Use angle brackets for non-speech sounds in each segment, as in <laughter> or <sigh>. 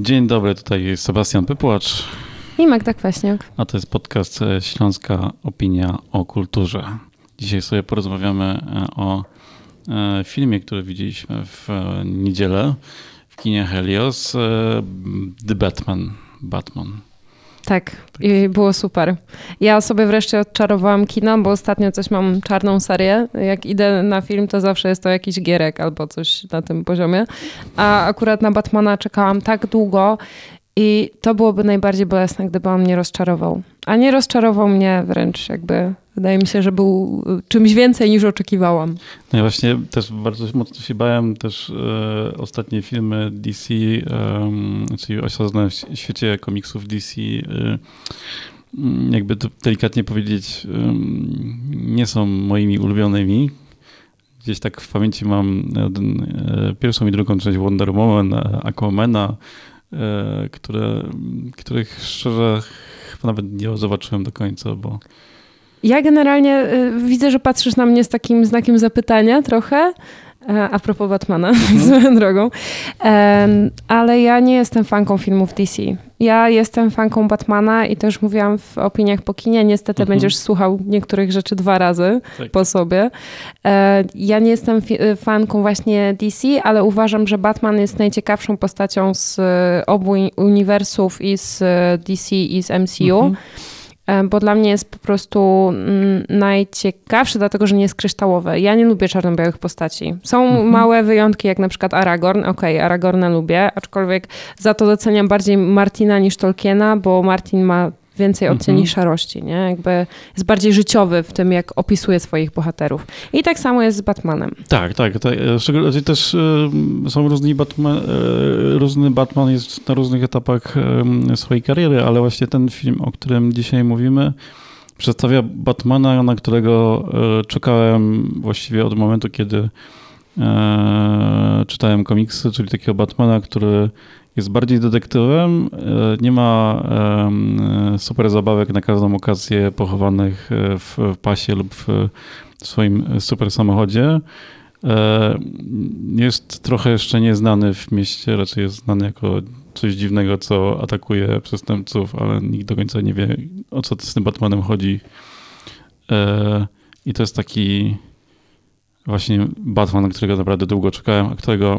Dzień dobry, tutaj jest Sebastian Pypłacz. I Magda Kwaśniak. A to jest podcast e, Śląska Opinia o Kulturze. Dzisiaj sobie porozmawiamy e, o e, filmie, który widzieliśmy w niedzielę w kinie Helios, The Batman. Batman. Tak, i było super. Ja sobie wreszcie odczarowałam kino, bo ostatnio coś mam czarną serię. Jak idę na film, to zawsze jest to jakiś gierek albo coś na tym poziomie. A akurat na Batmana czekałam tak długo i to byłoby najbardziej bolesne, gdyby on mnie rozczarował. A nie rozczarował mnie wręcz jakby, wydaje mi się, że był czymś więcej niż oczekiwałam. No ja właśnie też bardzo mocno się bałem też e, ostatnie filmy DC, e, czyli osadzone w świecie komiksów DC, e, jakby to delikatnie powiedzieć, e, nie są moimi ulubionymi. Gdzieś tak w pamięci mam e, pierwszą i drugą część Wonder Woman, Aquamana, E, które, których szczerze chyba nawet nie zobaczyłem do końca, bo... Ja generalnie y, widzę, że patrzysz na mnie z takim znakiem zapytania trochę, E, a propos Batmana, <laughs> mhm. swoją drogą. Ale ja nie jestem fanką filmów DC. Ja jestem fanką Batmana i to już mówiłam w opiniach po kinie. Niestety mhm. będziesz słuchał niektórych rzeczy dwa razy tak. po sobie. E, ja nie jestem e, fanką właśnie DC, ale uważam, że Batman jest najciekawszą postacią z obu uniwersów i z DC i z MCU. Mhm bo dla mnie jest po prostu mm, najciekawszy, dlatego że nie jest kryształowy. Ja nie lubię czarno-białych postaci. Są mhm. małe wyjątki, jak na przykład Aragorn. Okej, okay, Aragorna lubię, aczkolwiek za to doceniam bardziej Martina niż Tolkiena, bo Martin ma więcej mhm. szarości, nie? Jakby jest bardziej życiowy w tym, jak opisuje swoich bohaterów. I tak samo jest z Batmanem. Tak, tak. tak. Szczególnie też e, są różni Batman, e, różny Batman jest na różnych etapach swojej kariery, ale właśnie ten film, o którym dzisiaj mówimy, przedstawia Batmana, na którego czekałem właściwie od momentu, kiedy czytałem komiksy, czyli takiego Batmana, który bardziej detektywem, e, nie ma super zabawek na każdą okazję pochowanych e, w pasie lub w swoim super samochodzie. E, jest trochę jeszcze nieznany w mieście, raczej jest znany jako coś dziwnego, co atakuje przestępców, ale nikt do końca nie wie, o co z tym Batmanem chodzi. I to jest taki właśnie Batman, na którego naprawdę długo czekałem, a którego,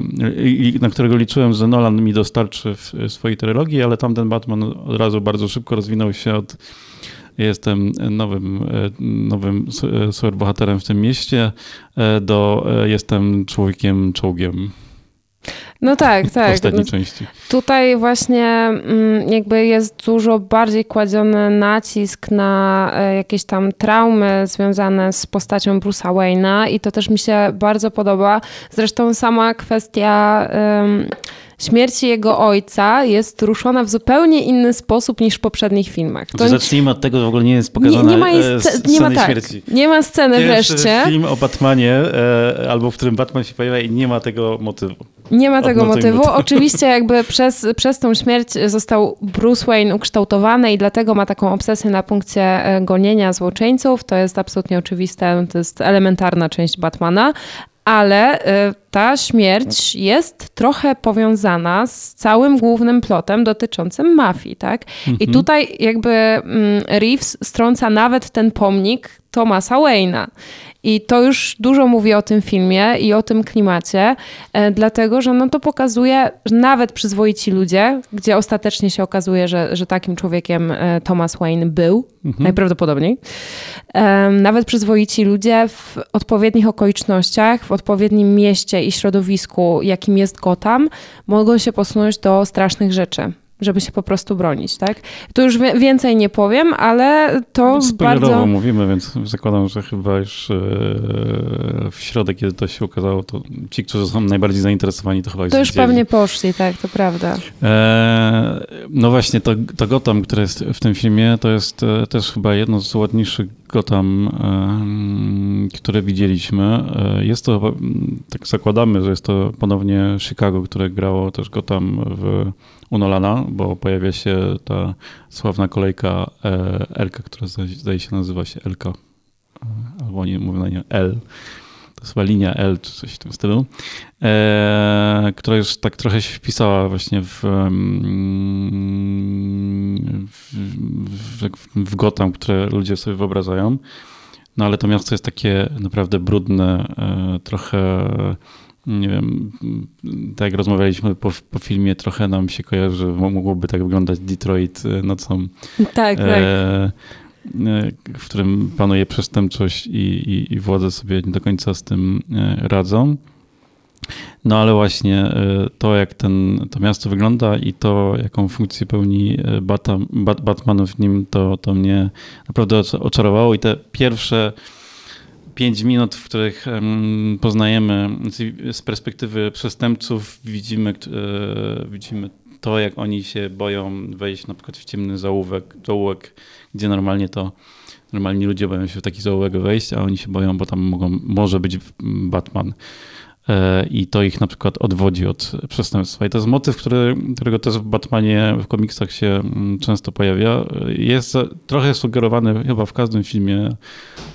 na którego liczyłem, że Nolan mi dostarczy w swojej trylogii, ale tamten Batman od razu bardzo szybko rozwinął się od jestem nowym, nowym superbohaterem w tym mieście do jestem człowiekiem czołgiem. No tak, tak. W ostatniej części. Tutaj właśnie mm, jakby jest dużo bardziej kładziony nacisk na e, jakieś tam traumy związane z postacią Bruce'a Wayne'a i to też mi się bardzo podoba. Zresztą sama kwestia um, śmierci jego ojca jest ruszona w zupełnie inny sposób niż w poprzednich filmach. To zacznijmy od tego, że w ogóle nie jest pokazana nie, nie ma, e, sc- nie ma tak, śmierci. Nie ma sceny Pierwszy wreszcie. film o Batmanie, e, albo w którym Batman się pojawia i nie ma tego motywu. Nie ma tego motywu. <laughs> Oczywiście jakby przez, przez tą śmierć został Bruce Wayne ukształtowany i dlatego ma taką obsesję na punkcie e, gonienia złoczyńców. To jest absolutnie oczywiste, to jest elementarna część Batmana, ale y, ta śmierć jest trochę powiązana z całym głównym plotem dotyczącym mafii, tak? Mhm. I tutaj jakby mm, Reeves strąca nawet ten pomnik Thomasa Wayne'a. I to już dużo mówi o tym filmie i o tym klimacie, e, dlatego że no to pokazuje, że nawet przyzwoici ludzie, gdzie ostatecznie się okazuje, że, że takim człowiekiem e, Thomas Wayne był, mhm. najprawdopodobniej, nawet przyzwoici ludzie w odpowiednich okolicznościach, w odpowiednim mieście i środowisku, jakim jest Gotham, mogą się posunąć do strasznych rzeczy żeby się po prostu bronić, tak? Tu już więcej nie powiem, ale to Spoilerowo bardzo... mówimy, więc zakładam, że chyba już e, w środek, kiedy to się ukazało, to ci, którzy są najbardziej zainteresowani, to chyba już To już pewnie poszli, tak, to prawda. E, no właśnie, to, to Gotham, które jest w tym filmie, to jest e, też chyba jedno z ładniejszych Gotham, które widzieliśmy. Jest to, tak zakładamy, że jest to ponownie Chicago, które grało też Gotham w u Nolana, bo pojawia się ta sławna kolejka e, Elka, która zdaje się nazywa się Elka, e, albo oni mówią na nie L. to jest chyba linia L czy coś w tym stylu, e, która już tak trochę się wpisała właśnie w, mm, w, w, w Gotham, które ludzie sobie wyobrażają. No ale to miasto jest takie naprawdę brudne, trochę nie wiem, tak jak rozmawialiśmy po, po, filmie, trochę nam się kojarzy, że mogłoby tak wyglądać Detroit e, nocą. Tak, tak. E, w którym panuje przestępczość i, i, i władze sobie nie do końca z tym radzą. No ale właśnie e, to, jak ten, to miasto wygląda i to, jaką funkcję pełni e, Batman, Batman w nim, to, to mnie naprawdę oczarowało i te pierwsze pięć minut, w których poznajemy z perspektywy przestępców, widzimy, e, widzimy to, jak oni się boją wejść na przykład w ciemny zaułek, zaułek gdzie normalnie to normalni ludzie boją się w taki zaułek wejść, a oni się boją, bo tam mogą, może być Batman. E, i to ich na przykład odwodzi od przestępstwa. I to jest motyw, który, którego też w Batmanie, w komiksach się mm, często pojawia. Jest trochę sugerowany chyba w każdym filmie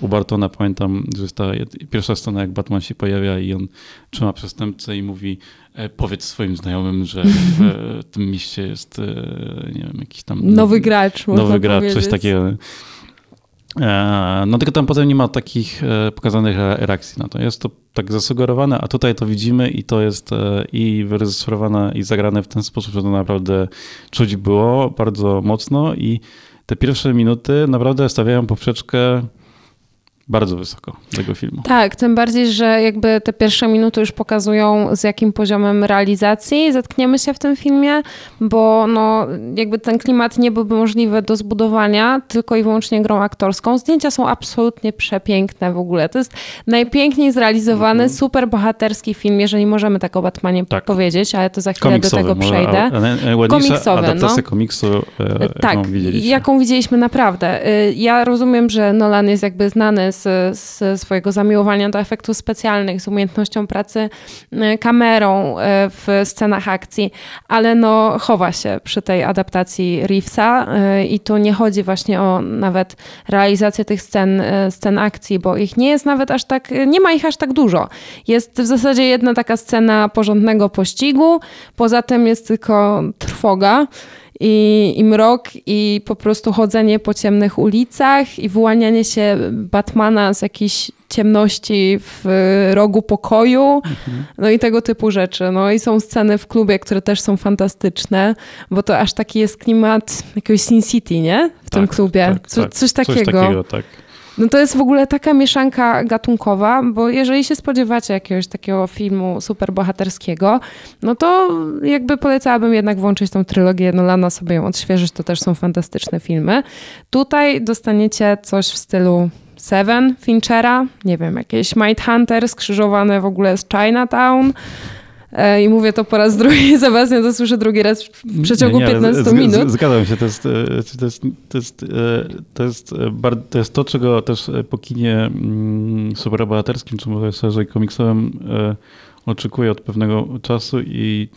u Bartona. Pamiętam, że jest ta pierwsza scena, jak Batman się pojawia i on trzyma przestępcę i mówi e, powiedz swoim znajomym, że w <laughs> tym mieście jest e, nie wiem, jakiś tam... Nowy gracz, Nowy gracz, powiedzieć. coś takiego. No tylko tam potem nie ma takich pokazanych reakcji na to. Jest to tak zasugerowane, a tutaj to widzimy i to jest e, i wyreżyserowane i zagrane w ten sposób, że to naprawdę czuć było bardzo mocno i te pierwsze minuty naprawdę stawiają poprzeczkę bardzo wysoko tego filmu. Tak, tym bardziej, że jakby te pierwsze minuty już pokazują z jakim poziomem realizacji zetkniemy się w tym filmie, bo no jakby ten klimat nie byłby możliwy do zbudowania tylko i wyłącznie grą aktorską. Zdjęcia są absolutnie przepiękne w ogóle. To jest najpiękniej zrealizowany, -hmm. super bohaterski film, jeżeli możemy tak o Batmanie tak. powiedzieć, ale to za chwilę Komiksowy, do tego przejdę. Może, Komiksowy, adaptacja no. komiksu, e, tak, jaką widzieliśmy. jaką widzieliśmy naprawdę. E, ja rozumiem, że Nolan jest jakby znany z, z swojego zamiłowania do efektów specjalnych, z umiejętnością pracy e, kamerą e, w scenach akcji, ale no chowa się przy tej adaptacji Reevesa e, i tu nie chodzi właśnie o nawet realizację tych scen, scen akcji, bo ich nie jest nawet aż tak, nie ma ich aż tak dużo. Jest w zasadzie jedna taka scena porządnego pościgu, poza tym jest tylko trwoga i, i mrok, i po prostu chodzenie po ciemnych ulicach, i wyłanianie się Batmana z jakiejś ciemności w rogu pokoju, mhm. no i tego typu rzeczy. No i są sceny w klubie, które też są fantastyczne, bo to aż taki jest klimat jakiegoś Sin City, nie? W tak, tym klubie. Tak, Co, tak. Coś takiego. Coś takiego tak. No to jest w ogóle taka mieszanka gatunkowa, bo jeżeli się spodziewacie jakiegoś takiego filmu superbohaterskiego, no to jakby polecałabym jednak włączyć tą trylogię Nolana, sobie ją odświeżyć, to też są fantastyczne filmy. Tutaj dostaniecie coś w stylu Seven Finchera, nie wiem, jakieś Might Hunter skrzyżowane w ogóle z Chinatown, I mówię to po raz drugi, <laughs> Sebastian to słyszę drugi raz w przeciągu nie, nie, 15 minut. Zgadzam się, to jest, e, to jest, to jest, e, to jest, to, jest to, czego też po kinie mm, superbohaterskim, czy może szerzej komiksowym oczekuję od pewnego czasu i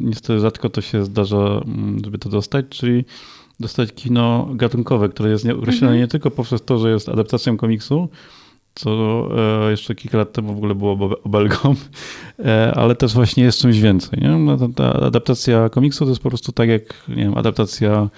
niestety rzadko to się zdarza, mm, żeby to dostać, czyli dostać kino gatunkowe, które jest określone mhm. nie tylko poprzez to, że jest adaptacją komiksu, co e, jeszcze kilka lat temu w ogóle było obelgą, e, ale też właśnie jest czymś więcej. Nie? No, ta adaptacja komiksu to jest po prostu tak jak nie wiem, adaptacja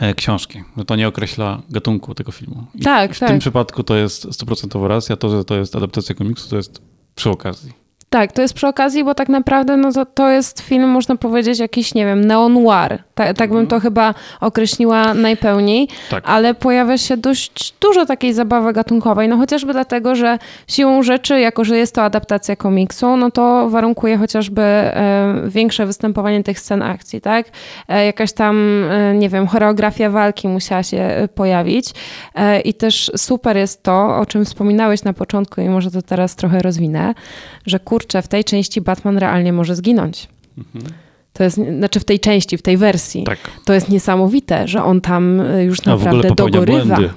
e, książki. No to nie określa gatunku tego filmu. I tak, w tak. tym przypadku to jest stuprocentowa racja. To, że to jest adaptacja komiksu, to jest przy okazji. Tak, to jest przy okazji, bo tak naprawdę no to, to jest film, można powiedzieć, jakiś, nie wiem, neo-noir. Tak, tak bym to mhm. chyba określiła najpełniej, tak. ale pojawia się dość dużo takiej zabawy gatunkowej, no chociażby dlatego, że siłą rzeczy, jako że jest to adaptacja komiksu, no to warunkuje chociażby e, większe występowanie tych scen akcji, tak? E, jakaś tam, e, nie wiem, choreografia walki musiała się e, pojawić e, i też super jest to, o czym wspominałeś na początku i może to teraz trochę rozwinę, że kurczę, w tej części Batman realnie może zginąć. Mhm. To jest, znaczy w tej części, w tej wersji. Tak. To jest niesamowite, że on tam y, już naprawdę dogorywa. Błędy.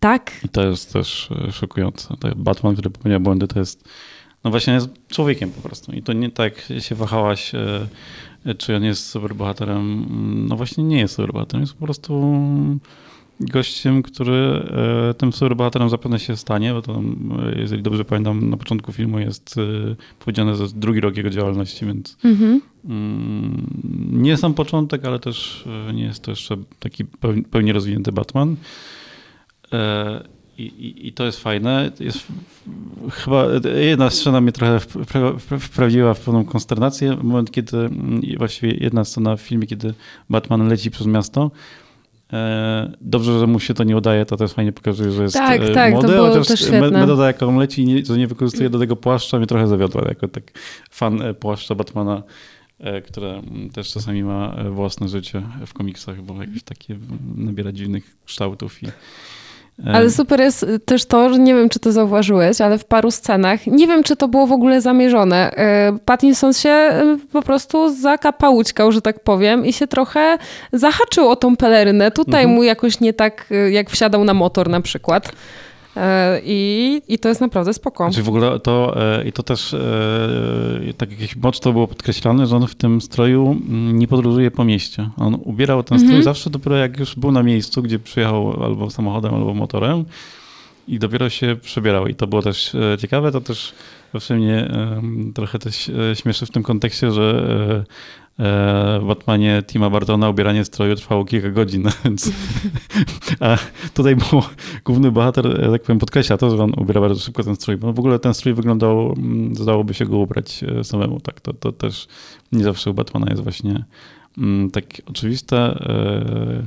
Tak. I to jest też y, szokujące. Batman, który popełnia błędy, to jest, no właśnie jest człowiekiem po prostu. I to nie tak się wahałaś, y, czy on jest superbohaterem. No właśnie nie jest superbohaterem, jest po prostu gościem, który e, tym superbohaterem zapewne się stanie, bo to, jeżeli dobrze pamiętam, na początku filmu jest powiedziane, że jest drugi rok jego działalności, więc mhm. Mm, nie sam początek, ale też nie jest to jeszcze taki pełnie rozwinięty Batman. I, i, I, to jest fajne. Jest chyba jedna scena mnie trochę wprawiła w pewną konsternację. Moment, kiedy właściwie jedna scena w filmie, kiedy Batman leci przez miasto. E, dobrze, że mu się to nie udaje, to też fajnie pokazuje, że jest tak, e, tak, młody, to chociaż metoda, jaką leci, nie, że nie wykorzystuje do tego płaszcza, mnie trochę zawiodła, jako tak fan e, płaszcza Batmana, które też czasami ma własne życie w komiksach, bo jakieś takie nabiera dziwnych kształtów i ale super jest też to, że nie wiem, czy to zauważyłeś, ale w paru scenach, nie wiem, czy to było w ogóle zamierzone, e, Pattinson się e, po prostu zakapałućkał, że tak powiem, i się trochę zahaczył o tą pelerynę. Tutaj mhm. mu jakoś nie tak, jak wsiadał na motor na przykład. E, I, I to jest naprawdę spoko. Znaczy w ogóle to, e, i to też e, tak jakieś mocno było podkreślane, że on w tym stroju mm, nie podróżuje po mieście. On ubierał ten strój mhm. zawsze dopiero jak już był na miejscu, gdzie przyjechał albo samochodem, albo motorem i dopiero się przebierał. I to było też ciekawe, to też zawsze mnie trochę też śmieszy w tym kontekście, że w Batmanie Tima Bartona ubieranie stroju trwało kilka godzin, <laughs> więc a tutaj było, główny bohater, tak powiem, podkreśla to, że on ubiera bardzo szybko ten strój, bo w ogóle ten strój wyglądał, mm, zdałoby się go ubrać e, samemu, tak, to, to też nie zawsze u Batmana jest właśnie mm, tak oczywiste, e,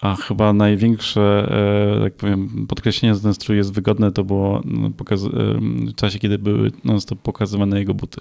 a chyba największe, e, tak powiem, podkreślenie, że ten strój jest wygodny, to było no, w czasie, kiedy były non-stop pokazywane jego buty.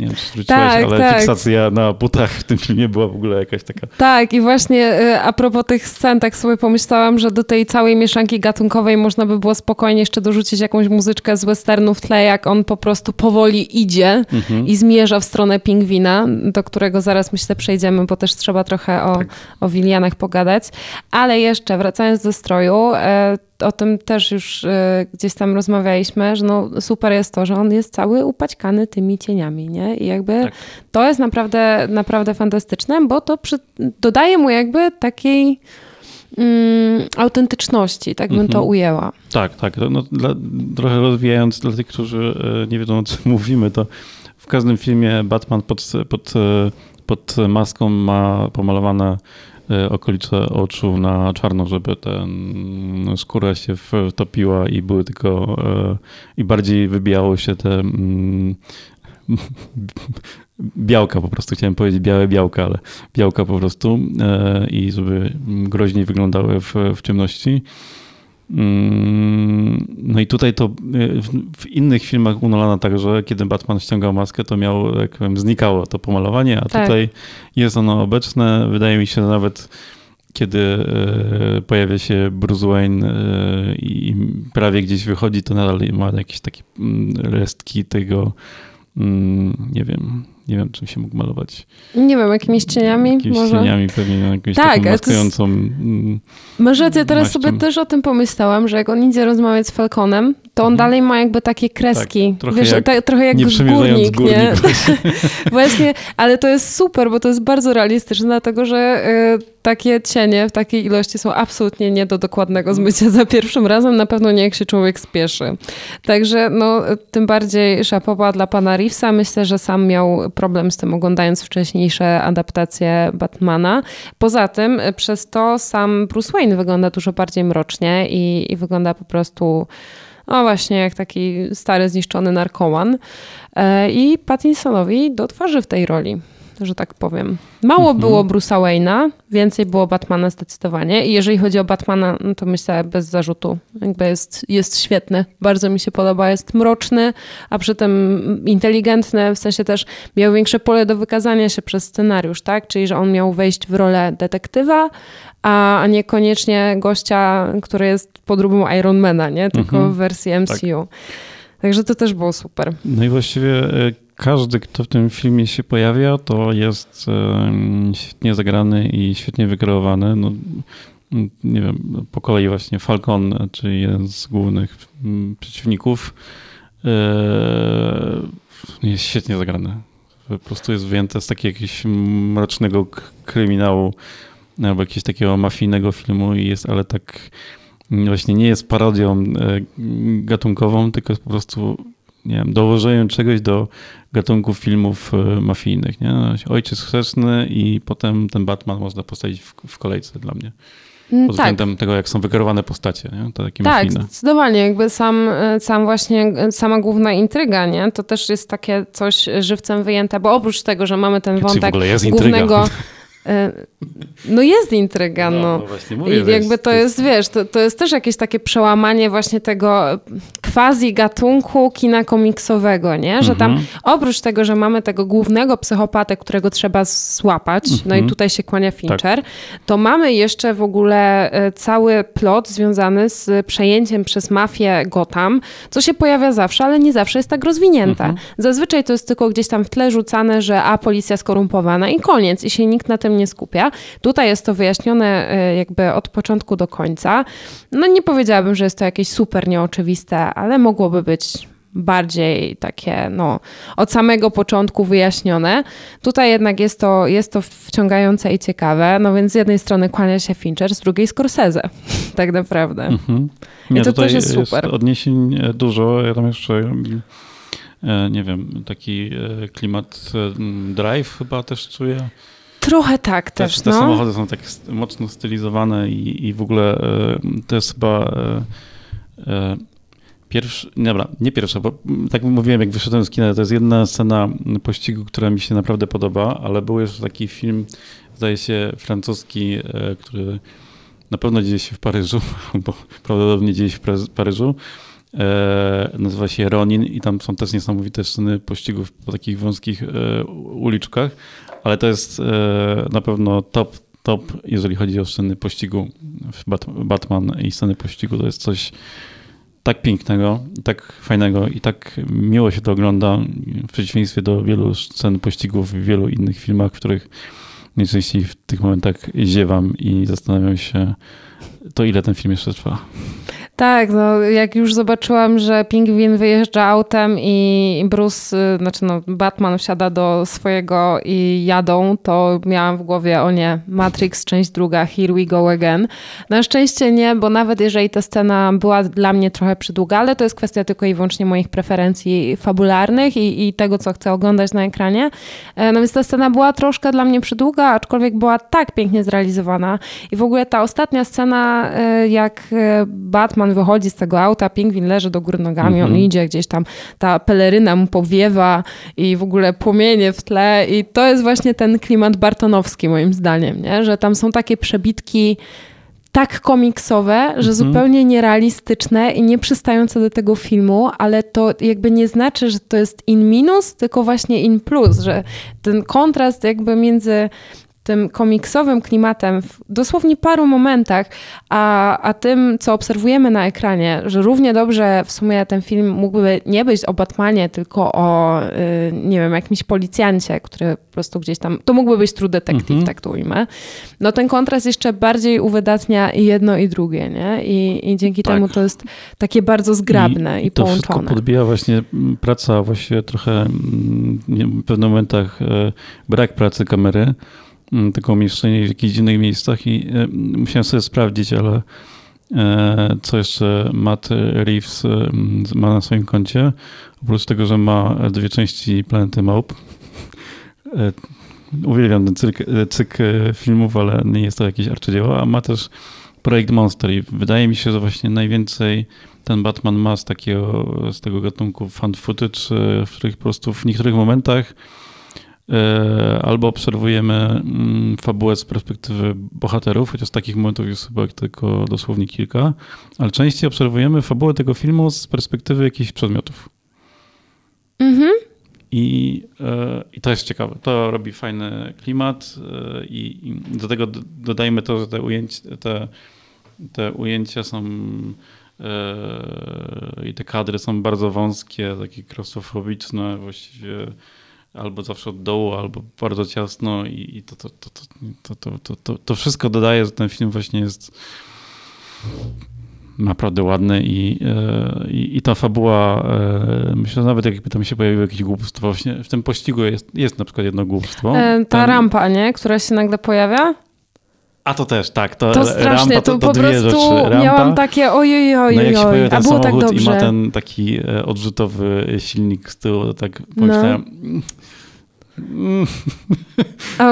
Nie wiem, czy zwróciłaś, tak, ale tak. fiksacja na butach w tym filmie była w ogóle jakaś taka. Tak, i właśnie y, a propos tych scen, tak sobie pomyślałam, że do tej całej mieszanki gatunkowej można by było spokojnie jeszcze dorzucić jakąś muzyczkę z westernu w tle, jak on po prostu powoli idzie mhm. i zmierza w stronę pingwina, do którego zaraz myślę przejdziemy, bo też trzeba trochę o, tak. o Wilianach pogadać. Ale jeszcze wracając do stroju, y, o tym też już e, gdzieś tam rozmawialiśmy, że no super jest to, że on jest cały upaćkany tymi cieniami, nie? I jakby tak. to jest naprawdę, naprawdę fantastyczne, bo to przy, dodaje mu jakby takiej mm, autentyczności, tak bym to mhm. ujęła. Tak, tak. No, dla, trochę rozwijając dla tych, którzy e, nie wiedzą o czym <laughs> mówimy, to w każdym filmie Batman pod, pod, e, pod maską ma pomalowane okolice oczu na czarno, żeby ten skóra się wtopiła i były tylko e, i bardziej wybijało się te mm, <laughs> białka po prostu, chciałem powiedzieć białe białka, ale białka po prostu e, i żeby groźniej wyglądały w, w ciemności. Mm, no i tutaj to w innych filmach u Nolana także, kiedy Batman ściągał maskę, to miał, jak powiem, znikało to pomalowanie, a tak. tutaj jest ono obecne. Wydaje mi się, że nawet kiedy e, pojawia się Bruce Wayne e, i prawie gdzieś wychodzi, to nadal ma jakieś takie mm, restki tego, mm, nie wiem, nie wiem, czym się mógł malować. Nie wiem, jakimiś cieniami jakimiś może? cieniami pewnie, jakąś tak, taką maskującą... Mm, Masz rację, teraz maścią. sobie też o tym pomyślałam, że jak on idzie rozmawiać z Falconem, to on mhm. dalej ma jakby takie kreski. Tak, trochę, Wiesz, jak, ta, trochę jak nie górnik, górnik, nie? <laughs> <laughs> Właśnie, ale to jest super, bo to jest bardzo realistyczne, dlatego że y, takie cienie w takiej ilości są absolutnie nie do dokładnego zmycia za pierwszym razem, na pewno nie jak się człowiek spieszy. Także no, tym bardziej szapoba dla pana Reevesa. Myślę, że sam miał problem z tym oglądając wcześniejsze adaptacje Batmana. Poza tym przez to sam Bruce Wayne wygląda dużo bardziej mrocznie i, i wygląda po prostu no właśnie, jak taki stary, zniszczony narkoman. E, I Pattinsonowi do twarzy w tej roli że tak powiem. Mało mhm. było Bruce'a Wayne'a, więcej było Batmana zdecydowanie. I jeżeli chodzi o Batmana, no to myślę bez zarzutu. Jakby jest, jest świetny. Bardzo mi się podoba. Jest mroczny, a przy tym inteligentny. W sensie też miał większe pole do wykazania się przez scenariusz, tak? Czyli, że on miał wejść w rolę detektywa, a niekoniecznie gościa, który jest podróbą Ironmana, nie? Tylko mhm. w wersji MCU. Tak. Także to też było super. No i właściwie e, każdy, kto w tym filmie się pojawia, to jest świetnie zagrany i świetnie wykreowany. No, nie wiem, po kolei właśnie Falcon, czyli jeden z głównych mm, przeciwników, e, jest świetnie zagrany. Po prostu jest wyjęte z takiego jakiegoś mrocznego kryminału albo jakiegoś takiego mafijnego filmu i jest, ale tak właśnie nie jest parodią gatunkową, tylko jest po prostu nie wiem, dołożeniem czegoś do gatunków filmów mafijnych. Nie? Ojciec chrzestny i potem ten Batman można postawić w, w kolejce dla mnie. Mm, pod tak. względem tego, jak są wykierowane postacie, nie? To takie tak, mafijne. zdecydowanie. Jakby sam, sam właśnie, sama główna intryga, nie? To też jest takie coś żywcem wyjęte, bo oprócz tego, że mamy ten wątek głównego... E, no jest intryga, no. no. no mówię, I jakby to jest, wiesz, to, to jest też jakieś takie przełamanie właśnie tego quasi gatunku kina komiksowego, nie? Że tam mhm. oprócz tego, że mamy tego głównego psychopatę, którego trzeba złapać, no i mhm. tutaj się kłania Fincher, tak. to mamy jeszcze w ogóle e, cały plot związany z przejęciem przez mafię Gotham, co się pojawia zawsze, ale nie zawsze jest tak rozwinięte. Mhm. Zazwyczaj to jest tylko gdzieś tam w tle rzucane, że a policja skorumpowana i koniec i się nikt na tym nie skupia. Tutaj jest to wyjaśnione e, jakby od początku do końca. No nie powiedziałabym, że jest to jakieś super nieoczywiste, ale mogłoby być bardziej takie, no, od samego początku wyjaśnione. Tutaj jednak jest to, jest to wciągające i ciekawe, no więc z jednej strony kłania się Fincher, z drugiej Scorsese, <laughs> tak naprawdę. Mhm. Nie, I to też jest super. Jest odniesień e, dużo, ja tam jeszcze e, nie wiem, taki klimat drive chyba też czuję. Trochę tak też, też Te no. samochody są tak mocno stylizowane i, i w ogóle e, to jest chyba e, e, pierwszy, dobra, nie pierwsza, bo tak jak mówiłem, jak wyszedłem z kina, to jest jedna scena pościgu, która mi się naprawdę podoba, ale był jeszcze taki film, zdaje się, francuski, który na pewno dzieje się w Paryżu, <laughs> bo prawdopodobnie dzieje się w Paryżu. nazywa się Ronin i tam są też niesamowite sceny pościgów po takich wąskich uliczkach, ale to jest e, na pewno top, top, jeżeli chodzi o sceny pościgu w Batman i sceny pościgu. To jest coś tak pięknego, tak fajnego i tak miło się to ogląda w przeciwieństwie do wielu scen pościgów w wielu innych filmach, w których najczęściej w tych momentach ziewam i zastanawiam się, to ile ten film jeszcze trwa. Tak, no jak już zobaczyłam, że pingwin wyjeżdża autem i Bruce, y, znaczy no Batman wsiada do swojego i jadą, to miałam w głowie, o nie, Matrix, część druga, here we go again. Na szczęście nie, bo nawet jeżeli ta scena była dla mnie trochę przydługa, ale to jest kwestia tylko i wyłącznie moich preferencji fabularnych i, i tego, co chcę oglądać na ekranie. E, no więc ta scena była troszkę dla mnie przydługa, aczkolwiek była tak pięknie zrealizowana. I w ogóle ta ostatnia scena, e, jak e, Batman on wychodzi z tego auta, pingwin leży do góry nogami, mm -hmm. on mhm. idzie gdzieś tam, ta peleryna mu powiewa i w ogóle płomienie w tle i to jest właśnie ten klimat bartonowski moim zdaniem, nie? że tam są takie przebitki tak komiksowe, że mhm. zupełnie nierealistyczne i nie przystające do tego filmu, ale to jakby nie znaczy, że to jest in minus, tylko właśnie in plus, że ten kontrast jakby między tym komiksowym klimatem w dosłownie paru momentach, a, a tym, co obserwujemy na ekranie, że równie dobrze w sumie ten film mógłby nie być o Batmanie, tylko o, y, nie wiem, jakimś policjancie, który po prostu gdzieś tam, to mógłby być True Detective, mhm. tak to ujmę. No ten kontrast jeszcze bardziej uwydatnia i jedno i drugie, nie? I, i dzięki tak. temu to jest takie bardzo zgrabne i, i, to połączone. To podbija właśnie praca, właśnie trochę w pewnych momentach e, brak pracy kamery, Mm, tylko umieszczenie w jakichś innych miejscach i e, musiałem sobie sprawdzić, ale e, co jeszcze Matt Reeves e, ma na swoim koncie, oprócz tego, że ma dwie części Planety Maup. <laughs> Uwielbiam ten cykl, cykl filmów, ale nie jest to jakieś arcydzieło, a ma też projekt Monster i wydaje mi się, że właśnie najwięcej ten Batman ma z takiego, z tego gatunku fan footage, w których po prostu w niektórych momentach albo obserwujemy mm, fabułę z perspektywy bohaterów, chociaż takich momentów jest chyba tylko dosłownie kilka, ale częściej obserwujemy fabułę tego filmu z perspektywy jakichś przedmiotów. Mhm. I, e, I to jest ciekawe. To robi fajny klimat e, i, i do tego dodajmy to, że te ujęcia, te, te ujęcia są i te kadry są bardzo wąskie, takie klaustrofobiczne, właściwie albo zawsze od dołu, albo bardzo ciasno i, i to, to, to, to, to, to, to, to, wszystko dodaje, że ten film właśnie jest naprawdę ładny i, i, i ta fabuła, myślę, że nawet jakby tam się pojawiło jakieś głupstwo, właśnie w tym pościgu jest, jest na przykład jedno głupstwo. ta tam... rampa, nie? Która się nagle pojawia? A to też, tak. To, to strasznie, rampa, to, to po prostu Rampa, miałam takie ojej, ojej, no jak się oj, a było tak dobrze. i ma ten taki e, odrzutowy silnik z tyłu, tak pomyślałem... No.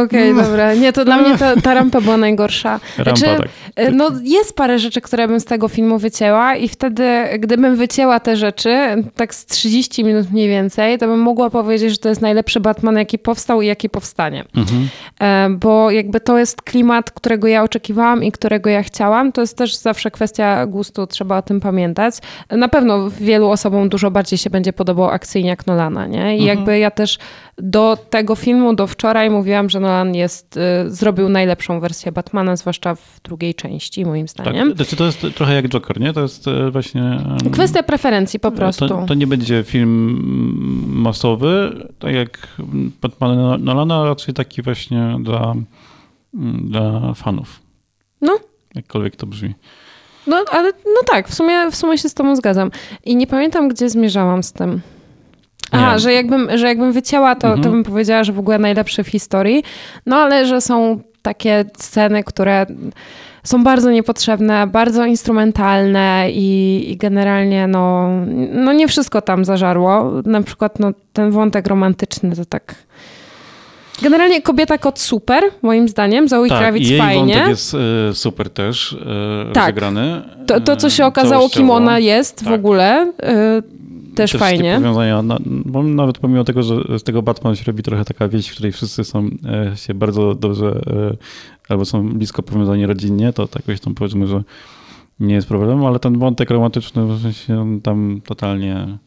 Okej, okay, dobra. Nie, to dla mnie ta, ta rampa była najgorsza. Rampa, znaczy, tak. E, no, jest parę rzeczy, które bym z tego filmu wycięła i wtedy, gdybym wycięła te rzeczy, tak z 30 minut mniej więcej, to bym mogła powiedzieć, że to jest najlepszy Batman, jaki powstał i jaki powstanie. Mhm. E, bo jakby to jest klimat, którego ja oczekiwałam i którego ja chciałam. To jest też zawsze kwestia gustu, trzeba o tym pamiętać. Na pewno wielu osobom dużo bardziej się będzie podobał akcyjniak Nolana, nie? I mhm. jakby ja też do tego filmu, do wczoraj mówiłam, że Nolan jest, y, zrobił najlepszą wersję Batmana, zwłaszcza w drugiej części, moim tak, zdaniem. Tak, to jest trochę jak Joker, nie? To jest e, właśnie... Kwestia preferencji po prostu. To, to, nie będzie film masowy, tak jak Batman Nolana, raczej taki właśnie dla, mm, dla fanów. No. Jakkolwiek to brzmi. No, ale no tak, w sumie, w sumie się z tobą zgadzam. I nie pamiętam, gdzie zmierzałam z tym. Aha, że jakbym, że jakbym wycięła, to, mhm. to bym powiedziała, że w ogóle najlepszy w historii. No ale że są takie sceny, które są bardzo niepotrzebne, bardzo instrumentalne i, i, generalnie no, no nie wszystko tam zażarło. Na przykład no, ten wątek romantyczny to tak... Generalnie kobieta kot super, moim zdaniem. Zoe tak, Kravitz jej fajnie. wątek jest y, super też y, tak. rozegrany. To, to, co się okazało, kim ona jest tak. w ogóle. Y, też, też fajnie. powiązania, bo nawet pomimo tego, że z tego Batman się robi trochę taka wieś, w której wszyscy są e, się bardzo dobrze e, albo są blisko powiązani rodzinnie, to tak tam powiedzmy, że nie jest problemem, ale ten wątek romantyczny w sensie tam totalnie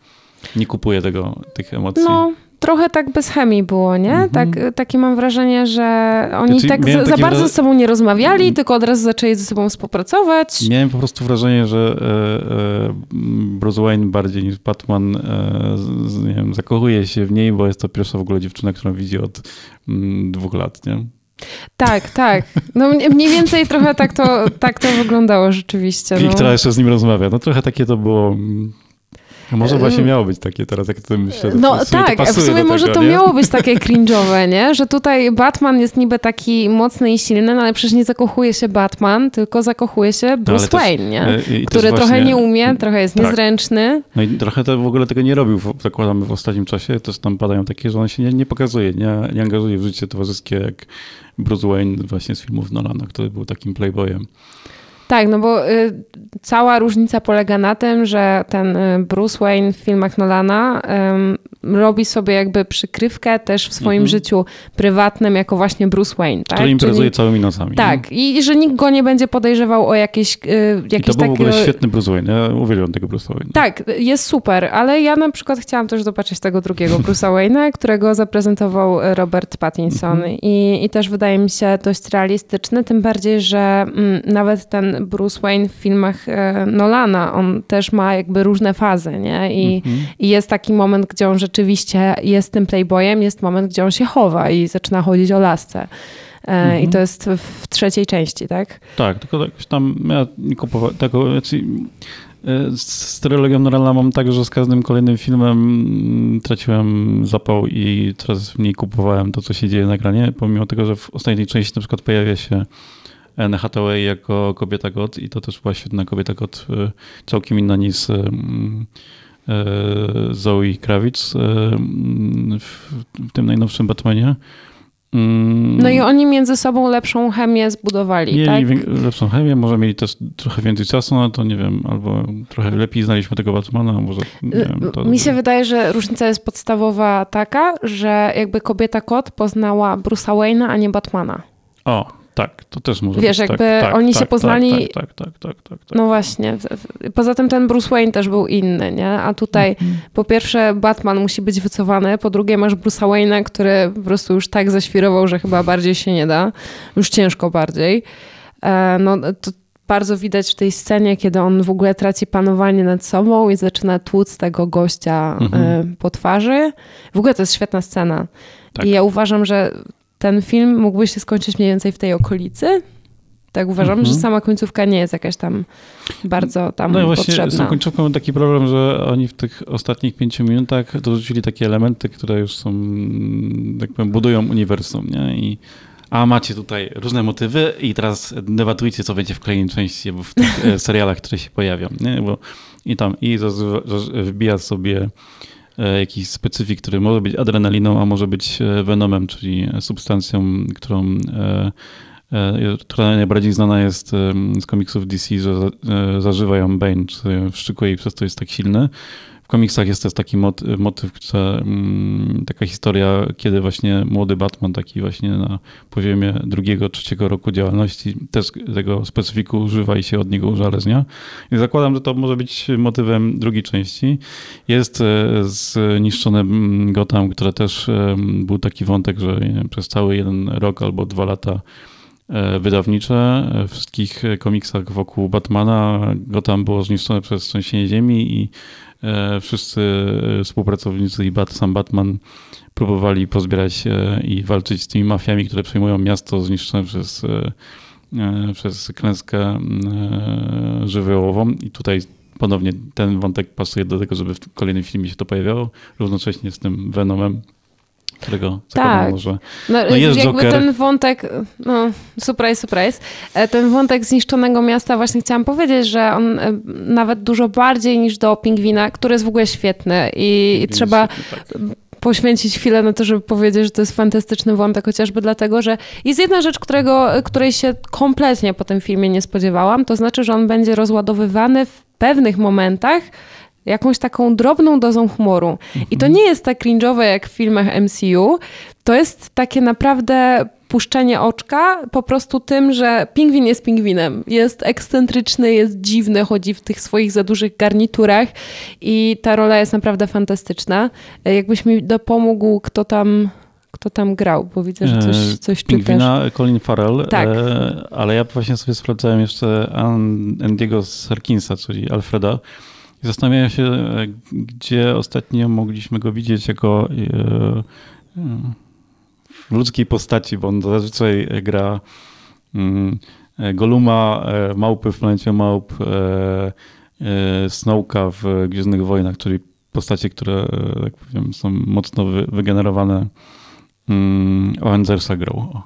nie kupuje tego, tych emocji. No, trochę tak bez chemii było, nie? Mhm. Tak, takie mam wrażenie, że oni znaczy, tak za, za bardzo ze sobą nie rozmawiali, mm. tylko od razu zaczęli ze sobą współpracować. Miałem po prostu wrażenie, że e, e, Bruce Wayne bardziej niż Batman e, nie wiem, zakochuje się w niej, bo jest to pierwsza w ogóle dziewczyna, którą widzi od mm, dwóch lat, nie? Tak, tak. No mniej więcej trochę tak to, tak to wyglądało rzeczywiście. I no. która jeszcze z nim rozmawia. No trochę takie to było mm, może właśnie miało być takie teraz, jak to myślę. No tak, w sumie może tego, to nie? miało być takie cringe'owe, nie? Że tutaj Batman jest niby taki mocny i silny, no ale przecież nie zakochuje się Batman, tylko zakochuje się no, Bruce no, Wayne, nie? E, Który właśnie, trochę nie umie, trochę jest tak. niezręczny. No i trochę to w ogóle tego nie robił, zakładamy w ostatnim czasie. Też tam padają takie, że on się nie, nie pokazuje, nie, nie angażuje w życie towarzyskie jak Bruce Wayne właśnie z filmów Nolana, który był takim playboyem. Tak, no bo y, cała różnica polega na tym, że ten y, Bruce Wayne w filmach Nolana y, robi sobie jakby przykrywkę też w swoim mhm. życiu prywatnym jako właśnie Bruce Wayne. Tak? Który imprezuje Czyli, całymi nocami. Tak, i, i że nikt go nie będzie podejrzewał o jakieś, y, jakieś I to był takie... w ogóle świetny Bruce Wayne, ja uwielbiam tego Bruce Wayne. Tak, jest super, ale ja na przykład chciałam też zobaczyć tego drugiego <laughs> Bruce'a Wayne'a, którego zaprezentował Robert Pattinson mhm. I, i też wydaje mi się dość realistyczny, tym bardziej, że mm, nawet ten Bruce Wayne w filmach e, Nolana, on też ma jakby różne fazy, nie? I, mhm. I, jest taki moment, gdzie on rzeczywiście jest tym playboyem, jest moment, gdzie on się chowa i zaczyna chodzić o lasce. Mhm. I to jest w trzeciej części, tak? Tak, tylko jakoś tam ja nie kupowałem tego, znaczy, e, z trylogią Nolana mam tak, że z każdym kolejnym filmem mm, traciłem zapał i coraz mniej kupowałem to, co się dzieje na ekranie, pomimo tego, że w ostatniej części na przykład pojawia się Anne Hathaway jako kobieta god i to też była świetna kobieta god, e, całkiem inna niż e, e, Zoe Kravitz w tym najnowszym Batmanie. No i oni między sobą lepszą chemię zbudowali, mieli tak? lepszą chemię, może mieli też trochę więcej czasu na to, nie wiem, albo trochę lepiej znaliśmy tego Batmana, może wiem, to... Mi się wydaje, że różnica jest podstawowa taka, że jakby kobieta kot poznała Bruce'a Wayne'a, a nie Batmana. O, tak, to też może Wiesz, być. jakby tak, tak, oni tak, się poznali. Tak, tak, tak, tak, No właśnie. Poza tym ten Bruce Wayne też był inny, nie? A tutaj mhm. po pierwsze Batman musi być wycofany, po drugie masz Bruce'a Wayne'a, który po prostu już tak zaświrował, że chyba bardziej się nie da. Już ciężko bardziej. E, no to bardzo widać w tej scenie, kiedy on w ogóle traci panowanie nad sobą i zaczyna tłuc tego gościa mhm. po twarzy. W ogóle to jest świetna scena. Tak. I ja uważam, że ten film mógłby się skończyć mniej więcej w tej okolicy. Tak uważam, mhm. że sama końcówka nie jest jakaś tam bardzo tam no właśnie potrzebna. Z tą końcówką mam taki problem, że oni w tych ostatnich pięciu minutach dorzucili takie elementy, które już są, tak powiem, budują uniwersum, nie? I a macie tutaj różne motywy i teraz debatujcie, co będzie w kolejnej części, albo w tych e, <laughs> serialach, które się pojawią, nie? Bo i tam i wbija sobie jakiś specyfik, który może być adrenaliną, a może być venomem, czyli substancją, którą która najbardziej znana jest z komiksów DC, że zażywają Bane, czy wszczykuje i przez to jest tak silny komiksach jest też taki motyw, motyw że, mm, taka historia, kiedy właśnie młody Batman, taki właśnie na poziomie drugiego, trzeciego roku działalności, też tego specyfiku używa i się od niego uzależnia. I zakładam, że to może być motywem drugiej części. Jest e, zniszczone mm, Gotham, które też e, był taki wątek, że przez cały jeden rok albo dwa lata wydawnicze. W wszystkich komiksach wokół Batmana Gotham było zniszczone przez trzęsienie ziemi i E, wszyscy e, współpracownicy i Bat, sam Batman próbowali pozbierać i walczyć z tymi mafiami, które przejmują miasto zniszczone przez, e, przez klęskę żywiołową. I tutaj ponownie ten wątek pasuje do tego, żeby w kolejnym filmie się to pojawiało, równocześnie z tym Venomem którego tak. może. No, no jest jakby Joker. ten wątek, no surprise, surprise, e, ten wątek zniszczonego miasta właśnie chciałam powiedzieć, że on e, nawet dużo bardziej niż do Pingwina, który jest w ogóle świetny i, i trzeba świetny, tak. poświęcić chwilę na to, żeby powiedzieć, że to jest fantastyczny wątek, chociażby dlatego, że jest jedna rzecz, którego, której się kompletnie po tym filmie nie spodziewałam, to znaczy, że on będzie rozładowywany w pewnych momentach jakąś taką drobną dozą humoru. I to nie jest tak cringe'owe jak w filmach MCU, to jest takie naprawdę puszczenie oczka po prostu tym, że pingwin jest pingwinem. Jest ekscentryczny, jest dziwny, chodzi w tych swoich za dużych garniturach i ta rola jest naprawdę fantastyczna. Jakbyś mi dopomógł, kto tam kto tam grał, bo widzę, że coś, e, coś Pingwina, czytasz. Colin Farrell, tak. E, ale ja właśnie sobie sprawdzałem jeszcze Andiego Serkinsa, czyli Alfreda, zastanawiam się, e, gdzie ostatnio mogliśmy go widzieć jako e, e, w ludzkiej postaci, bo on zazwyczaj gra mm, Goluma, małpy w planecie małp, Snowka w Gwiezdnych Wojnach, czyli postacie, które tak powiem, są mocno wygenerowane mm, Avengersa grą.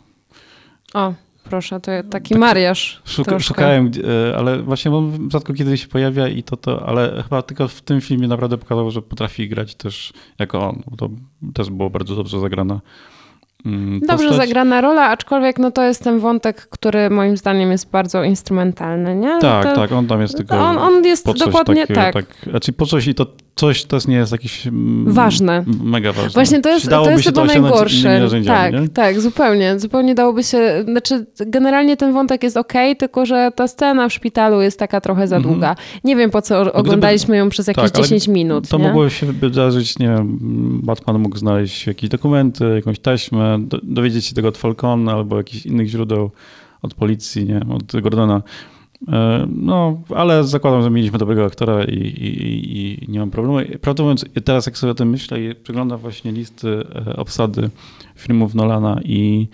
O, proszę, to taki tak, mariaż. Szuka, szukałem, e, ale właśnie on rzadko kiedy się pojawia i to, to, ale chyba tylko w tym filmie naprawdę pokazał, że potrafi grać też jako on. To też było bardzo dobrze zagrana. Mm, dobrze zagrana rola, aczkolwiek no to jest ten wątek, który moim zdaniem jest bardzo instrumentalny, nie? Tak, to, tak, on tam jest tylko. On, on jest dokładnie tak. tak. Znaczy po coś i to coś to nie jest jakieś mm, ważne. Mega ważne. Właśnie to jest, to jest chyba najgorsze. Tak, nie? tak, zupełnie. Zupełnie dałoby się, znaczy generalnie ten wątek jest ok, tylko że ta scena w szpitalu jest taka trochę za mhm. długa. Nie wiem po co oglądaliśmy ją przez jakieś tak, 10 minut. To nie? mogło się wydarzyć, nie wiem, Batman mógł znaleźć jakieś dokumenty, jakąś taśmę, dowiedzieć się tego od Falcona albo jakichś innych źródeł od policji, nie, od Gordona. E, no, ale zakładam, że mieliśmy dobrego aktora i, i, i nie mam problemu. Prawdę mówiąc, teraz jak sobie o tym myślę i przeglądam właśnie listy e, obsady filmów Nolana i,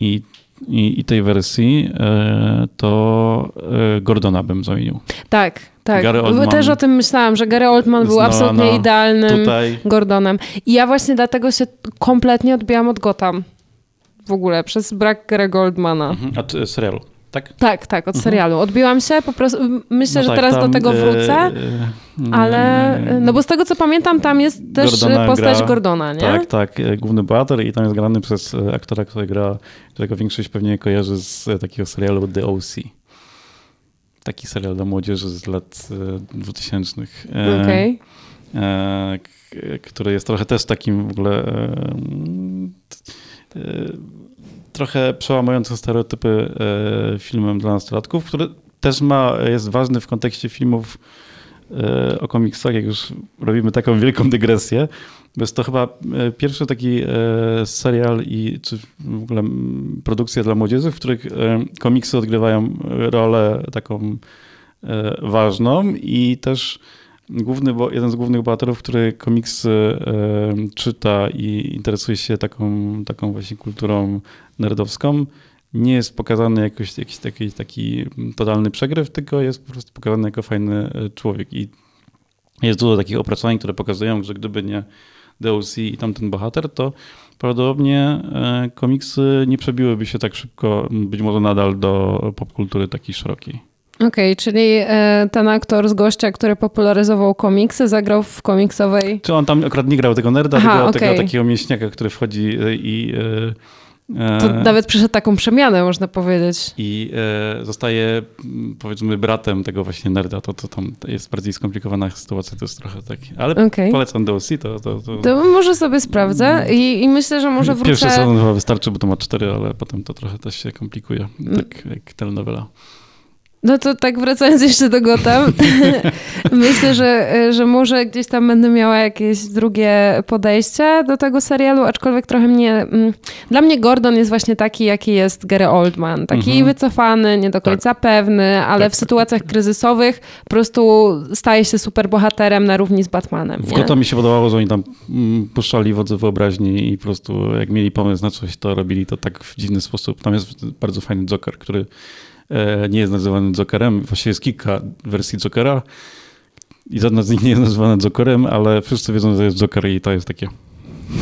i, i, i tej wersji, e, to Gordona bym zamienił. Tak, tak. Gary Oldman, Też o tym myślałam, że Gary Oldman był absolutnie idealnym tutaj. Gordonem. I ja właśnie dlatego się kompletnie odbijam od Gotham. W ogóle, przez brak Gary Oldmana. Mhm. A serialu? Tak? Tak, tak, od mhm. serialu. Odbiłam się, po prostu myślę, no że tak, teraz do tego wrócę, yy, ale no bo z tego co pamiętam, tam jest też Gordona postać gra, Gordona, nie? Tak, tak, główny bohater i tam jest grany przez aktora, który gra, którego większość pewnie kojarzy z takiego serialu The O.C. Taki serial dla młodzieży z lat 2000. Okej. Okay. E, który jest trochę też takim w ogóle e, e, trochę przełamujące stereotypy e, filmem dla nastolatków, który też ma, jest ważny w kontekście filmów e, o komiksach, jak już robimy taką wielką dygresję. Bo jest to chyba e, pierwszy taki serial i czy w ogóle produkcja dla młodzieży, w których komiksy odgrywają rolę taką ważną i też główny, bo jeden z głównych bohaterów, który komiksy e, czyta i interesuje się taką, taką właśnie kulturą nerdowską, nie jest pokazany jakoś jakiś taki, taki totalny przegryw, tylko jest po prostu pokazany jako fajny e, człowiek. I jest dużo takich opracowań, które pokazują, że gdyby nie DLC i tamten bohater, to prawdopodobnie e, komiksy nie przebiłyby się tak szybko, być może nadal do popkultury takiej szerokiej. Okej, okay, czyli e, ten aktor z gościa, który popularyzował komiksy, zagrał w komiksowej... Czy on tam akurat nie grał tego nerda, Aha, tylko okay. tego takiego mieśniaka, który wchodzi i... To nawet przeszedł taką przemianę, można powiedzieć. I e, zostaje, powiedzmy, bratem tego właśnie nerda. To, to tam jest bardziej skomplikowana sytuacja, to jest trochę tak. Ale okay. polecam DLC, to, to, to... To może sobie sprawdzę i, i myślę, że może wrócę... Pierwszy sezon chyba wystarczy, bo to ma cztery, ale potem to trochę też się komplikuje, tak jak telenowela. No to tak wracając jeszcze do Gotham, <laughs> myślę, że, że może gdzieś tam będę miała jakieś drugie podejście do tego serialu, aczkolwiek trochę mnie... Mm, dla mnie Gordon jest właśnie taki, jaki jest Gary Oldman. Taki mhm. wycofany, nie do końca tak. pewny, ale tak, w sytuacjach kryzysowych po prostu staje się super bohaterem na równi z Batmanem. W Gotham mi się podobało, że oni tam mm, puszczali wodze wyobraźni i po prostu jak mieli pomysł na coś, to robili to tak w dziwny sposób. Tam jest bardzo fajny Joker, który nie jest nazywany Jokerem. Właściwie jest kilka wersji Jokera i żadna z nich nie jest nazywana Jokerem, ale wszyscy wiedzą, że jest Joker i to jest takie.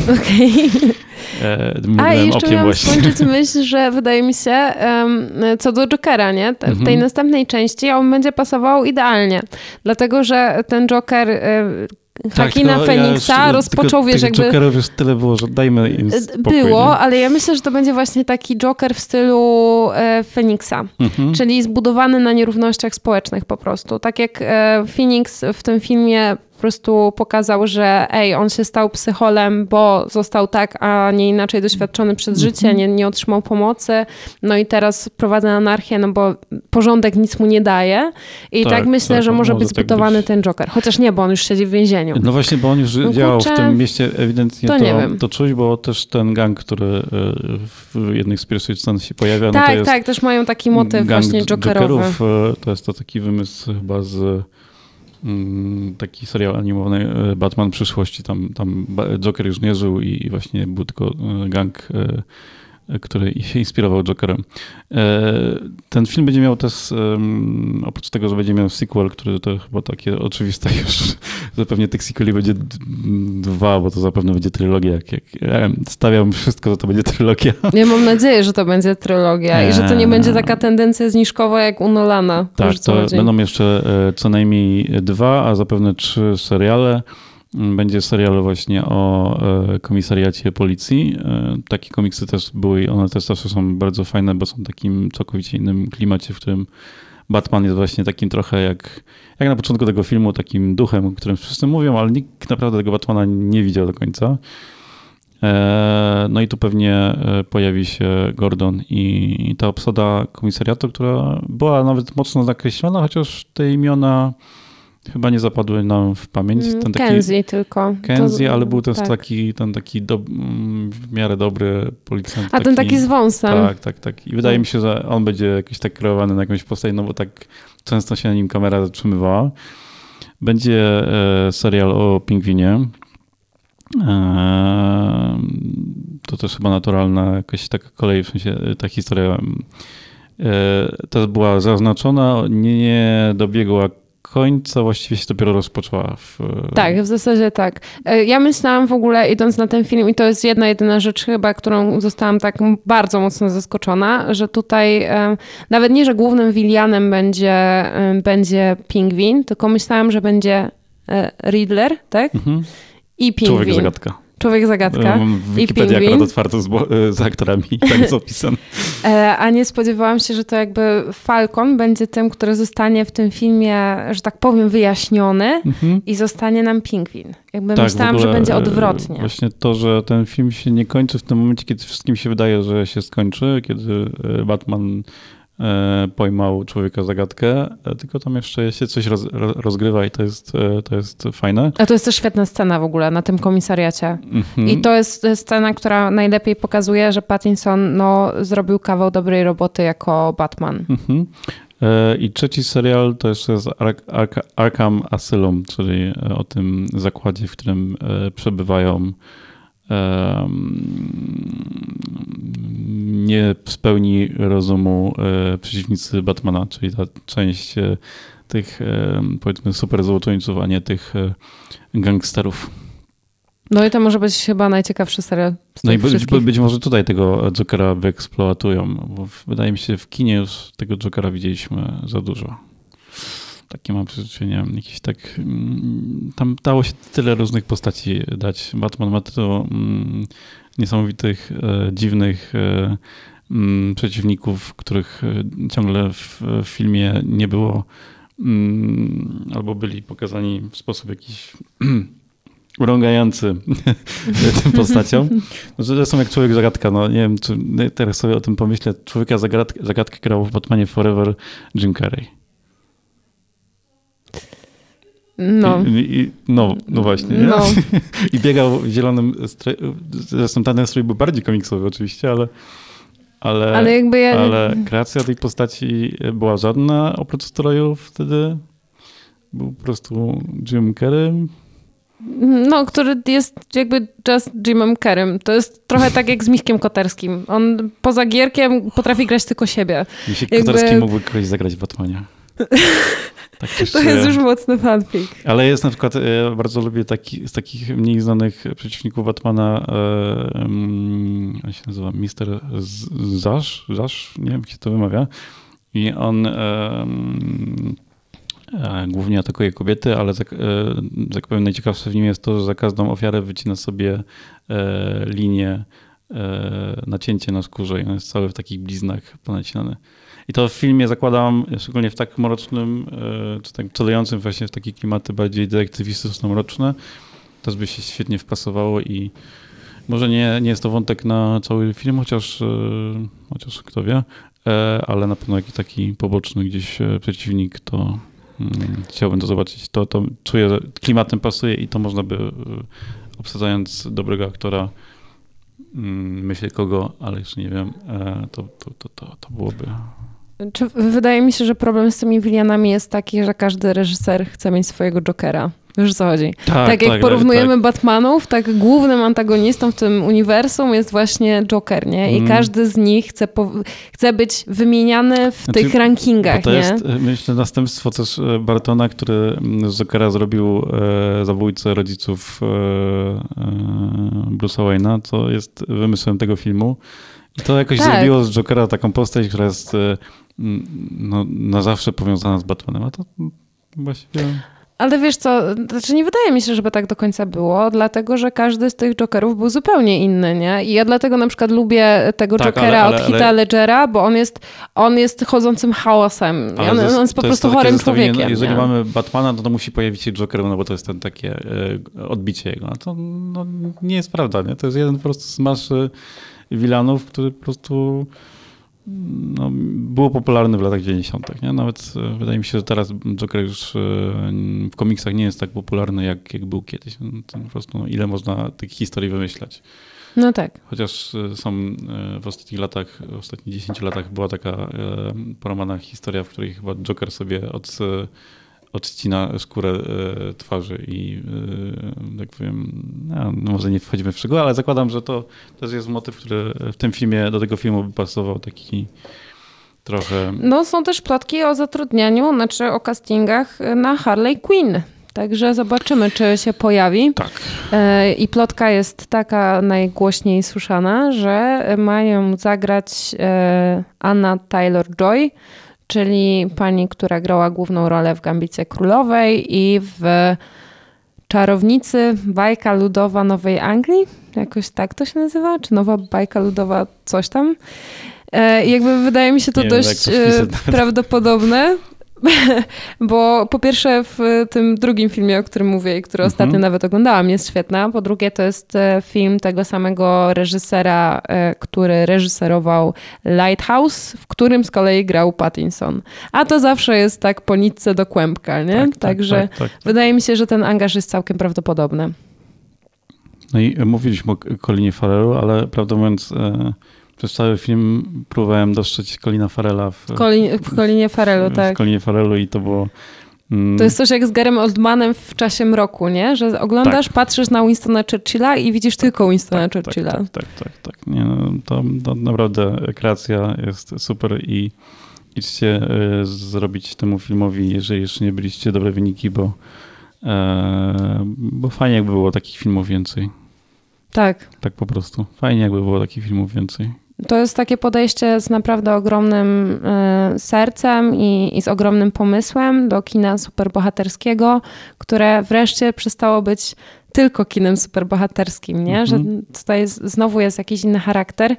Okej. Okay. E, A jeszcze miałam właśnie. skończyć <laughs> myśl, że wydaje mi się, um, co do Jokera, nie? w tej mhm. następnej części on będzie pasował idealnie. Dlatego, że ten Joker tak, Hakina no, Feniksa ja rozpoczął, wiesz, jakby... Jokerów już tyle było, że dajmy im e, spokój, Było, nie? ale ja myślę, że to będzie właśnie taki Joker w stylu e, Feniksa, mhm. czyli zbudowany na nierównościach społecznych po prostu. Tak jak e, Phoenix w tym filmie prostu pokazał, że ej, on się stał psycholem, bo został tak, a nie inaczej doświadczony przez mhm. życie, nie, nie otrzymał pomocy, no i teraz prowadzi anarchię, no bo porządek nic mu nie daje. I tak, tak myślę, tak, że może być tak zbudowany tak ten Joker. Chociaż nie, bo on już siedzi w więzieniu. No właśnie, bo on już no, działał kurczę, w tym mieście, ewidentnie to, to, to czuć, bo też ten gang, który e, w jednej z pierwszych scen się pojawia, tak, no jest tak, też mają taki motyw właśnie jokerowy. Jokerów, e, to jest to taki wymysł chyba z taki serial animowany e, Batman przyszłości. Tam, tam Joker już nie żył i właśnie był tylko e, gang e, który się inspirował Jokerem. E, ten film będzie miał też, oprócz tego, że będzie miał sequel, który to chyba takie oczywiste <laughs> już, zapewne tych sequeli będzie dwa, bo to zapewne będzie trylogia. Jak, jak, ja stawiam wszystko, że to będzie trylogia. Ja mam nadzieję, że to będzie trylogia i że to nie będzie taka tendencja zniżkowa jak u Nolana. Tak, to będą jeszcze e, co najmniej dwa, a zapewne trzy seriale. Będzie serial właśnie o e, komisariacie policji. E, takie komiksy też były, one też zawsze są bardzo fajne, bo są takim całkowicie innym klimacie, w którym Batman jest właśnie takim trochę jak, jak na początku tego filmu, takim duchem, o którym wszyscy mówią, ale nikt naprawdę tego Batmana nie widział do końca. E, no i tu pewnie pojawi się Gordon i ta obsada komisariatu, która była nawet mocno zakreślona, chociaż te imiona Chyba nie zapadły nam w pamięć. Mm, ten taki, Kenzie tylko. Kenzie, to, ale był ten tak. taki, ten taki do, mm, w miarę dobry policjant. A taki, ten taki z wąsem. Tak, tak, tak. I wydaje mi się, że on będzie jakiś tak kreowany na jakąś postać, no bo tak często się na nim kamera zatrzymywała. Będzie e, serial o pingwinie. E, to też chyba naturalna jakaś taka kolej, w sensie e, ta historia też była zaznaczona, nie dobiegła końca właściwie się dopiero rozpoczęła. W... Tak, w zasadzie tak. E, ja myślałam w ogóle, idąc na ten film, i to jest jedna, jedyna rzecz chyba, którą zostałam tak bardzo mocno zaskoczona, że tutaj e, nawet nie, że głównym Willianem będzie, e, będzie pingwin, tylko myślałam, że będzie Riddler, tak? Mhm. I pingwin. Człowiek zagadka. Człowiek zagadka. Wikipedia akurat otwarto z, z aktorami, tak jest <laughs> opisem. E, a nie spodziewałam się, że to jakby Falcon będzie tym, który zostanie w tym filmie, że tak powiem, wyjaśniony mhm. i zostanie nam pingwin. Jakby tak, myślałam, ogóle, że będzie odwrotnie. Właśnie to, że ten film się nie kończy w tym momencie, kiedy wszystkim się wydaje, że się skończy, kiedy e, Batman E, pojmał człowieka zagadkę, e, tylko tam jeszcze się coś roz, rozgrywa i to jest, e, to jest fajne. A to jest też świetna scena w ogóle na tym komisariacie. Mhm. I to jest scena, która najlepiej pokazuje, że Pattinson no, zrobił kawał dobrej roboty jako Batman. Mhm. I trzeci serial to jeszcze jest Arkham Asylum, czyli o tym zakładzie, w którym przebywają nie spełni rozumu e, przeciwnicy Batmana, czyli ta część e, tych powiedzmy super złoczyńców, a nie tych e, gangsterów. No i to może być chyba najciekawszy serial. no i być, być, może tutaj tego Jokera wyeksploatują, bo wydaje mi się, w kinie już tego Jokera widzieliśmy za dużo. Takie mam przeczucie, jakiś tak. Mm, tam dało się tyle różnych postaci dać. Batman ma tylu mm, niesamowitych, e, dziwnych e, mm, przeciwników, których e, ciągle w, filmie nie było albo byli pokazani w sposób jakiś <clears throat> urągający <laughs> tym postaciom. No, zresztą jak człowiek zagadka, no nie wiem, czy teraz sobie o tym pomyślę. Człowieka zagadkę, zagadkę grał w Batmanie Forever Jim Carrey. No. I, i, no, no właśnie. No. <laughs> I biegał w zielonym stroju. Zresztą ten strój był bardziej komiksowy oczywiście, ale ale, ale, jakby ja... ale kreacja tej postaci była żadna oprócz stroju wtedy. Był po prostu Jim Carrey. No, który jest jakby just Jimem Kerem. To jest trochę tak jak z Michkiem Koterskim. On poza gierkiem potrafi grać tylko siebie. Michik jakby... Koterski mógłby kogoś zagrać w Batmanie. <laughs> Tak to jest już mocny fanfic. Ale jest na przykład, ja e, bardzo lubię taki, z takich mniej znanych przeciwników Batmana, um, jak się nazywa, Mister Zasz, Zasz, nie wiem, jak się to wymawia. I on e, głównie atakuje kobiety, ale tak, tak powiem najciekawsze w nim jest to, że za każdą ofiarę wycina sobie linię, nacięcie na skórze i on jest cały w takich bliznach ponacinany. I to w filmie zakładam, szczególnie w tak mrocznym, e, czy tak celującym właśnie w takie klimaty bardziej detektywistyczno-mroczne, to by się świetnie wpasowało i może nie, nie jest to wątek na cały film, chociaż, e, chociaż kto wie, e, ale na pewno jakiś taki poboczny gdzieś przeciwnik, to mm, chciałbym to zobaczyć. To, to czuję, że klimatem pasuje i to można by obsadzając dobrego aktora myślę kogo, ale jeszcze nie wiem, to, to, to, to, to byłoby czy wydaje mi się, że problem z tymi Willianami jest taki, że każdy reżyser chce mieć swojego Jokera. Wiesz co chodzi? Tak, tak jak tak, porównujemy tak. Batmanów, tak głównym antagonistą w tym uniwersum jest właśnie Joker, nie? I mm. każdy z nich chce, po, chce być wymieniany w znaczy, tych rankingach, to nie? jest, e, myślę, następstwo też e, Bartona, który z Jokera zrobił e, zabójcę rodziców e, e, Bruce'a Wayne'a, co jest wymysłem tego filmu. I to jakoś tak. zrobiło z Jokera taką postać, która jest e, no, na zawsze powiązana z Batmanem, a to właściwie... Ale wiesz co, znaczy nie wydaje mi się, żeby tak do końca było, dlatego że każdy z tych Jokerów był zupełnie inny, nie? I ja dlatego na przykład lubię tego tak, Jokera ale, ale, od Hita Ledgera, bo on jest, on jest chodzącym chaosem. On, on, jest po prostu chorym człowiekiem. Jeżeli nie? mamy Batmana, to, to musi pojawić się Joker, no bo to jest ten takie e, odbicie jego. A to no, nie jest prawda, nie? To jest jeden po prostu z maszy wilanów, który po prostu no, było popularne w latach 90. Nie? Nawet e, wydaje mi się, że teraz Joker już e, w komiksach nie jest tak popularny, jak, jak był kiedyś. No, po prostu no, ile można tych historii wymyślać. No tak. Chociaż e, są w ostatnich latach, w ostatnich 10 latach była taka poromana historia, w której chyba Joker sobie od odcina skórę e, twarzy i e, tak powiem, no, no, może nie wchodzimy w szczegóły, ale zakładam, że to też jest motyw, który w tym filmie, do tego filmu by pasował taki trochę... No są też plotki o zatrudnianiu, znaczy o castingach na Harley Quinn. Także zobaczymy, czy się pojawi. Tak. E, I plotka jest taka najgłośniej słyszana, że mają zagrać Anna Taylor-Joy, czyli pani, która grała główną rolę w Gambicie Królowej i w Czarownicy, bajka ludowa Nowej Anglii. Jakoś tak to się nazywa? Czy nowa bajka ludowa coś tam? E, jakby wydaje mi się to Nie dość wiem, to prawdopodobne. <laughs> Bo po pierwsze w tym drugim filmie, o którym mówię i który mhm. ostatnio nawet oglądałam, jest świetna. Po drugie to jest e, film tego samego reżysera, e, który reżyserował Lighthouse, w którym z kolei grał Pattinson. A to zawsze jest tak po nitce do kłębka, nie? Tak, tak Także tak, tak, tak, wydaje mi się, że ten angaż jest całkiem prawdopodobny. No i mówiliśmy o Colinie Farrellu, ale prawdę mówiąc... Przez cały film próbowałem dostrzec Colina Farela w, Colin, w Colinie Farelu, tak. W Colinie Farelu i to było... Mm, to jest coś jak z Garem Oldmanem w czasie mroku, nie? Że oglądasz, tak. patrzysz na Winstona Churchilla i widzisz tylko Winstona tak, tak Churchilla. Tak, tak, tak. tak, tak. Nie, no, to, to naprawdę kreacja jest super i idźcie y, zrobić temu filmowi, jeżeli jeszcze nie byliście, dobre wyniki, bo E, bo fajnie jakby było takich filmów więcej. Tak. Tak po prostu. Fajnie jakby było takich filmów więcej. To jest takie podejście z naprawdę ogromnym y, sercem i, i, z ogromnym pomysłem do kina superbohaterskiego, które wreszcie przestało być tylko kinem superbohaterskim, nie? Mhm. Że tutaj jest, znowu jest jakiś inny charakter.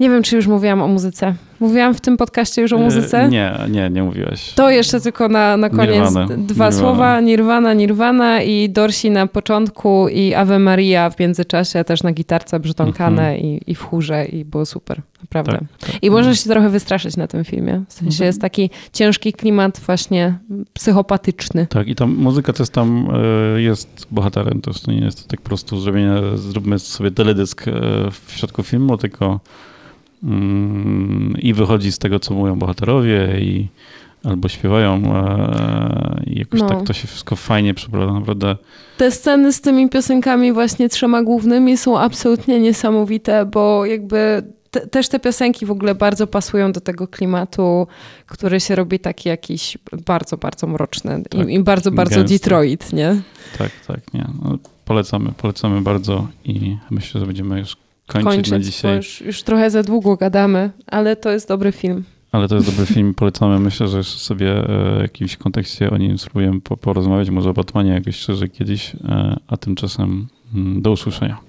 Nie wiem, czy już mówiłam o muzyce. Mówiłam w tym podcaście już o e, muzyce? Nie, nie, nie mówiłaś. To jeszcze tylko na, na koniec Nirvana. dwa Nirvana. słowa. Nirvana, Nirvana i Dorsi na początku i Ave Maria w międzyczasie też na gitarce brzdąkane mhm. i, i w chórze i było super, naprawdę. Tak, tak. I możesz się trochę wystraszyć na tym filmie. W sensie mhm. jest taki ciężki klimat właśnie psychopatyczny. Tak i ta muzyka też tam e, jest bohaterem, to nie jest tak po prostu zrobienie, zróbmy sobie teledysk e, w środku filmu, tylko Mm, i wychodzi z tego, co mówią bohaterowie i albo śpiewają e, i jakoś no. tak to się wszystko fajnie przeprowadza, naprawdę. Te sceny z tymi piosenkami właśnie trzema głównymi są absolutnie niesamowite, bo jakby te, też te piosenki w ogóle bardzo pasują do tego klimatu, który się robi taki jakiś bardzo, bardzo mroczny tak, i, i, bardzo, bardzo gęsty. Detroit, nie? Tak, tak, nie. No, polecamy, polecamy bardzo i myślę, że będziemy już kończyć, kończyć na dzisiaj. Już, już trochę za długo gadamy, ale to jest dobry film. Ale to jest dobry film, polecamy. Myślę, że jeszcze sobie e, w jakimś kontekście o nim spróbujemy porozmawiać, może o Batmanie jakoś szczerze kiedyś, e, a tymczasem mm, do usłyszenia.